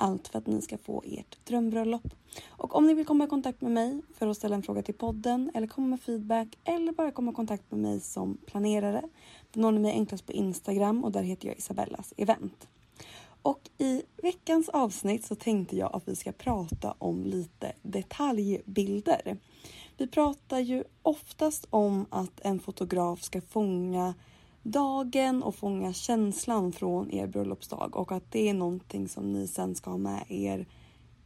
Allt för att ni ska få ert drömbröllop. Och om ni vill komma i kontakt med mig för att ställa en fråga till podden eller komma med feedback eller bara komma i kontakt med mig som planerare. Då når ni mig enklast på Instagram och där heter jag Isabellas event. Och i veckans avsnitt så tänkte jag att vi ska prata om lite detaljbilder. Vi pratar ju oftast om att en fotograf ska fånga dagen och fånga känslan från er bröllopsdag och att det är någonting som ni sen ska ha med er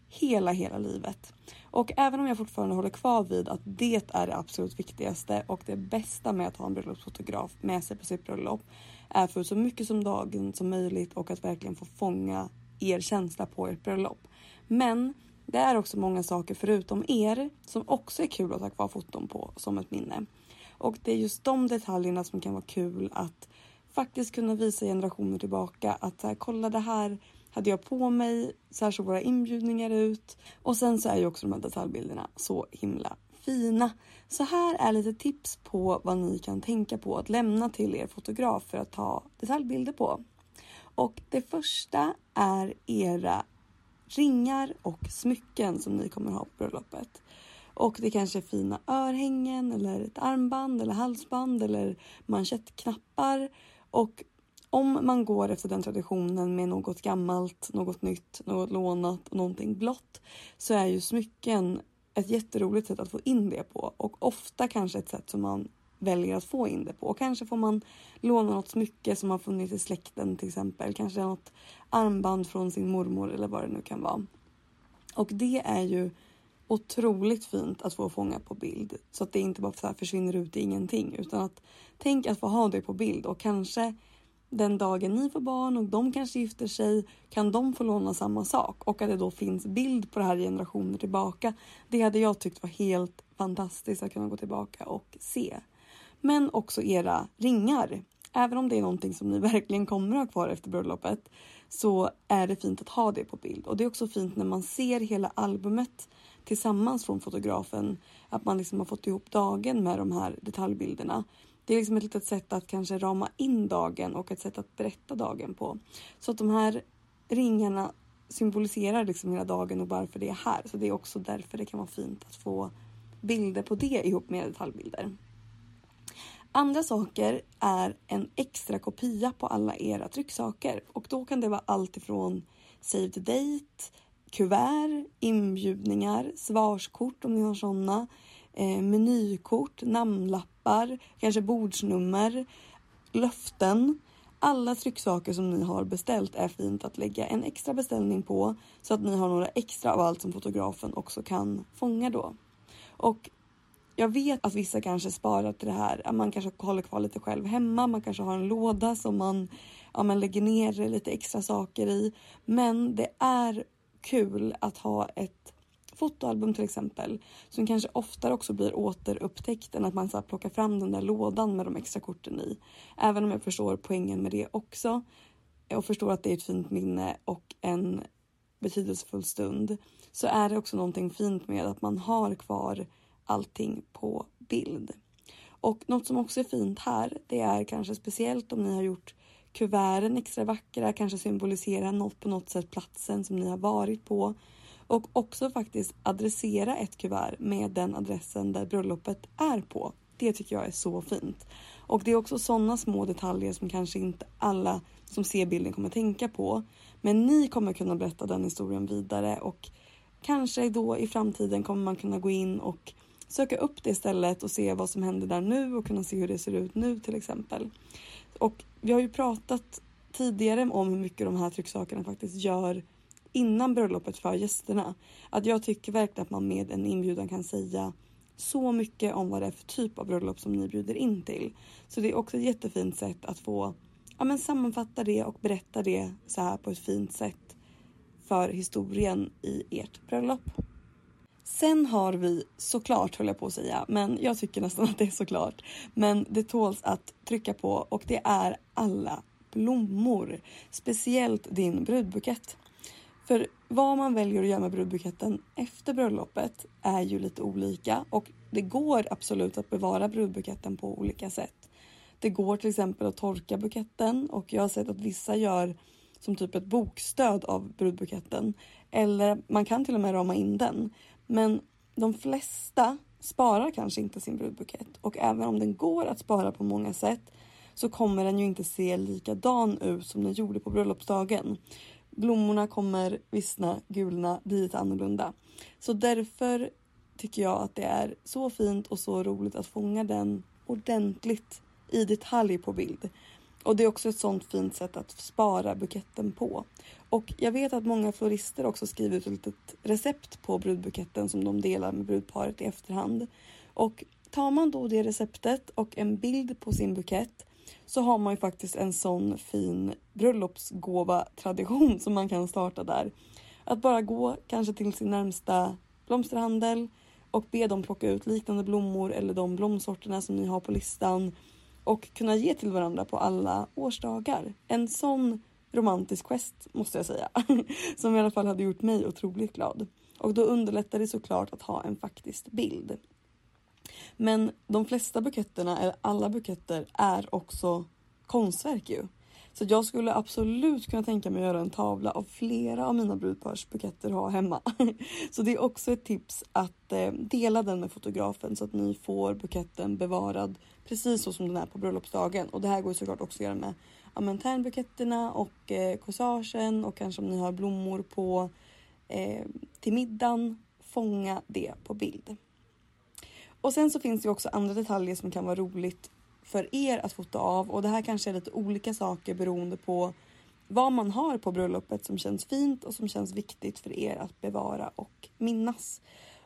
hela, hela livet. Och även om jag fortfarande håller kvar vid att det är det absolut viktigaste och det bästa med att ha en bröllopsfotograf med sig på sitt bröllop är för så mycket som dagen som möjligt och att verkligen få fånga er känsla på ert bröllop. Men det är också många saker förutom er som också är kul att ha kvar foton på som ett minne. Och det är just de detaljerna som kan vara kul att faktiskt kunna visa generationer tillbaka att så här, kolla det här hade jag på mig, så här såg våra inbjudningar ut. Och sen så är ju också de här detaljbilderna så himla fina. Så här är lite tips på vad ni kan tänka på att lämna till er fotograf för att ta detaljbilder på. Och det första är era ringar och smycken som ni kommer ha på bröllopet. Och det kanske är fina örhängen eller ett armband eller halsband eller manschettknappar. Och om man går efter den traditionen med något gammalt, något nytt, något lånat och någonting blått så är ju smycken ett jätteroligt sätt att få in det på och ofta kanske ett sätt som man väljer att få in det på. Och kanske får man låna något smycke som har funnits i släkten till exempel. Kanske något armband från sin mormor eller vad det nu kan vara. Och det är ju otroligt fint att få fånga på bild så att det inte bara så här försvinner ut i ingenting utan att tänk att få ha det på bild och kanske den dagen ni får barn och de kanske gifter sig kan de få låna samma sak och att det då finns bild på det här generationer tillbaka. Det hade jag tyckt var helt fantastiskt att kunna gå tillbaka och se. Men också era ringar. Även om det är någonting som ni verkligen kommer att ha kvar efter bröllopet så är det fint att ha det på bild och det är också fint när man ser hela albumet tillsammans från fotografen. Att man liksom har fått ihop dagen med de här detaljbilderna. Det är liksom ett litet sätt att kanske rama in dagen och ett sätt att berätta dagen på. Så att de här ringarna symboliserar liksom hela dagen och varför det är här. Så det är också därför det kan vara fint att få bilder på det ihop med detaljbilder. Andra saker är en extra kopia på alla era trycksaker och då kan det vara allt ifrån save the date, kuvert, inbjudningar, svarskort om ni har sådana, eh, menykort, namnlappar, kanske bordsnummer, löften. Alla trycksaker som ni har beställt är fint att lägga en extra beställning på så att ni har några extra av allt som fotografen också kan fånga då. Och jag vet att vissa kanske sparar till det här. Man kanske håller kvar lite själv hemma. Man kanske har en låda som man, ja, man lägger ner lite extra saker i. Men det är kul att ha ett fotoalbum till exempel som kanske oftare också blir återupptäckt än att man så här, plockar fram den där lådan med de extra korten i. Även om jag förstår poängen med det också och förstår att det är ett fint minne och en betydelsefull stund så är det också någonting fint med att man har kvar allting på bild. Och något som också är fint här, det är kanske speciellt om ni har gjort kuverten extra vackra, kanske symbolisera något på något sätt platsen som ni har varit på och också faktiskt adressera ett kuvert med den adressen där bröllopet är på. Det tycker jag är så fint. Och det är också sådana små detaljer som kanske inte alla som ser bilden kommer tänka på. Men ni kommer kunna berätta den historien vidare och kanske då i framtiden kommer man kunna gå in och söka upp det stället och se vad som händer där nu och kunna se hur det ser ut nu till exempel. Och vi har ju pratat tidigare om hur mycket de här trycksakerna faktiskt gör innan bröllopet för gästerna. Att jag tycker verkligen att man med en inbjudan kan säga så mycket om vad det är för typ av bröllop som ni bjuder in till. Så det är också ett jättefint sätt att få ja, men sammanfatta det och berätta det så här på ett fint sätt för historien i ert bröllop. Sen har vi såklart höll jag på att säga, men jag tycker nästan att det är såklart. Men det tåls att trycka på och det är alla blommor. Speciellt din brudbukett. För vad man väljer att göra med brudbuketten efter bröllopet är ju lite olika och det går absolut att bevara brudbuketten på olika sätt. Det går till exempel att torka buketten och jag har sett att vissa gör som typ ett bokstöd av brudbuketten. Eller man kan till och med rama in den. Men de flesta sparar kanske inte sin brudbukett och även om den går att spara på många sätt så kommer den ju inte se likadan ut som den gjorde på bröllopsdagen. Blommorna kommer vissna, gulna, bli lite annorlunda. Så därför tycker jag att det är så fint och så roligt att fånga den ordentligt i detalj på bild. Och det är också ett sånt fint sätt att spara buketten på. Och jag vet att många florister också skriver ut ett litet recept på brudbuketten som de delar med brudparet i efterhand. Och tar man då det receptet och en bild på sin bukett så har man ju faktiskt en sån fin bröllopsgåva tradition som man kan starta där. Att bara gå kanske till sin närmsta blomsterhandel och be dem plocka ut liknande blommor eller de blomsorterna som ni har på listan och kunna ge till varandra på alla årsdagar. En sån romantisk gest måste jag säga som i alla fall hade gjort mig otroligt glad. Och då underlättar det såklart att ha en faktisk bild. Men de flesta buketterna, eller alla buketter, är också konstverk ju. Så jag skulle absolut kunna tänka mig att göra en tavla av flera av mina brudpars buketter att ha hemma. Så det är också ett tips att eh, dela den med fotografen så att ni får buketten bevarad precis så som den är på bröllopsdagen. Och det här går såklart också att göra med amenternbuketterna och eh, corsagen och kanske om ni har blommor på eh, till middagen. Fånga det på bild. Och sen så finns det också andra detaljer som kan vara roligt för er att fota av och det här kanske är lite olika saker beroende på vad man har på bröllopet som känns fint och som känns viktigt för er att bevara och minnas.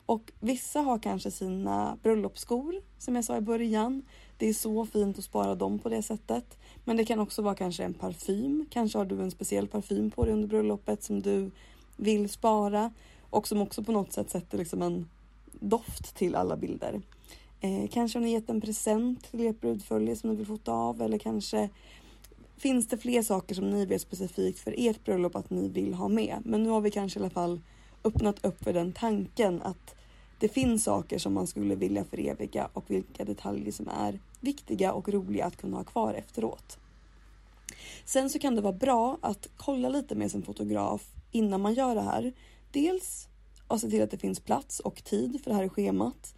Och vissa har kanske sina bröllopsskor som jag sa i början. Det är så fint att spara dem på det sättet. Men det kan också vara kanske en parfym. Kanske har du en speciell parfym på dig under bröllopet som du vill spara och som också på något sätt sätter liksom en doft till alla bilder. Eh, kanske har ni gett en present till ert brudfölje som ni vill fota av eller kanske finns det fler saker som ni vet specifikt för ert bröllop att ni vill ha med. Men nu har vi kanske i alla fall öppnat upp för den tanken att det finns saker som man skulle vilja föreviga och vilka detaljer som är viktiga och roliga att kunna ha kvar efteråt. Sen så kan det vara bra att kolla lite med sin fotograf innan man gör det här. Dels att se till att det finns plats och tid för det här schemat.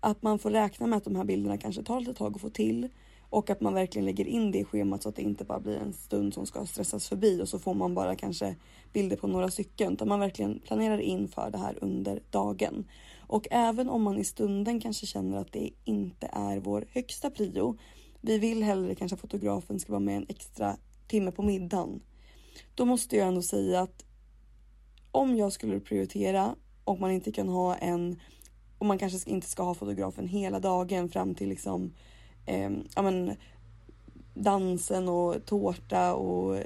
Att man får räkna med att de här bilderna kanske tar lite tag att få till och att man verkligen lägger in det i schemat så att det inte bara blir en stund som ska stressas förbi och så får man bara kanske bilder på några stycken utan man verkligen planerar in för det här under dagen. Och även om man i stunden kanske känner att det inte är vår högsta prio. Vi vill hellre kanske att fotografen ska vara med en extra timme på middagen. Då måste jag ändå säga att om jag skulle prioritera och man inte kan ha en och man kanske inte ska ha fotografen hela dagen fram till liksom eh, ja, men, dansen och tårta och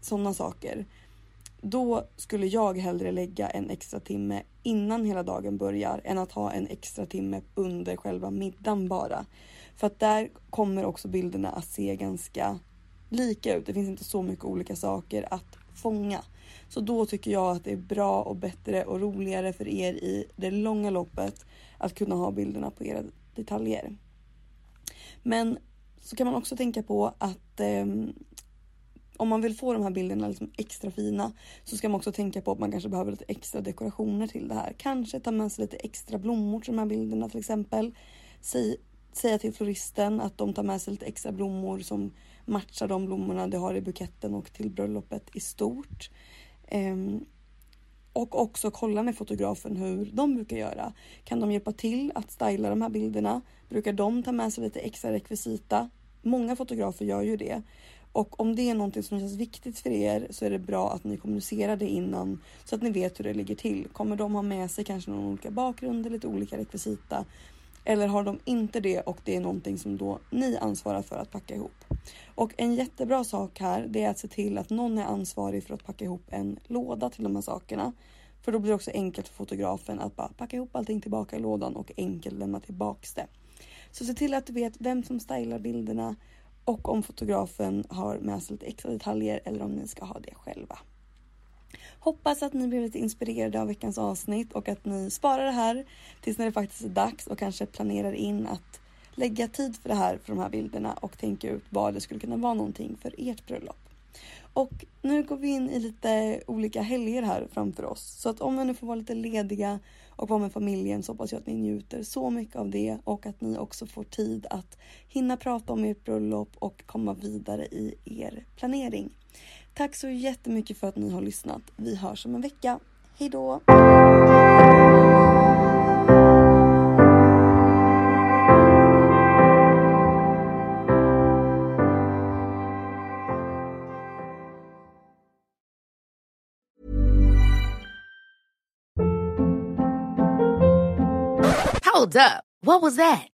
sådana saker. Då skulle jag hellre lägga en extra timme innan hela dagen börjar än att ha en extra timme under själva middagen bara. För att där kommer också bilderna att se ganska lika ut. Det finns inte så mycket olika saker att fånga. Så då tycker jag att det är bra och bättre och roligare för er i det långa loppet att kunna ha bilderna på era detaljer. Men så kan man också tänka på att eh, om man vill få de här bilderna liksom extra fina så ska man också tänka på att man kanske behöver lite extra dekorationer till det här. Kanske ta med sig lite extra blommor till de här bilderna till exempel. Säg, säga till floristen att de tar med sig lite extra blommor som matchar de blommorna de har i buketten och till bröllopet i stort. Um, och också kolla med fotografen hur de brukar göra. Kan de hjälpa till att styla de här bilderna? Brukar de ta med sig lite extra rekvisita? Många fotografer gör ju det. Och om det är någonting som känns viktigt för er så är det bra att ni kommunicerar det innan så att ni vet hur det ligger till. Kommer de ha med sig kanske någon olika bakgrund eller lite olika rekvisita? Eller har de inte det och det är någonting som då ni ansvarar för att packa ihop. Och en jättebra sak här det är att se till att någon är ansvarig för att packa ihop en låda till de här sakerna. För då blir det också enkelt för fotografen att bara packa ihop allting tillbaka i lådan och enkelt lämna tillbaks det. Så se till att du vet vem som stylar bilderna och om fotografen har med sig lite extra detaljer eller om ni ska ha det själva. Hoppas att ni blev lite inspirerade av veckans avsnitt och att ni sparar det här tills när det faktiskt är dags och kanske planerar in att lägga tid för det här för de här bilderna och tänka ut vad det skulle kunna vara någonting för ert bröllop. Och nu går vi in i lite olika helger här framför oss. Så att om vi nu får vara lite lediga och vara med familjen så hoppas jag att ni njuter så mycket av det och att ni också får tid att hinna prata om ert bröllop och komma vidare i er planering. Tack så jättemycket för att ni har lyssnat. Vi hörs om en vecka. Hejdå! Hold up. What was that?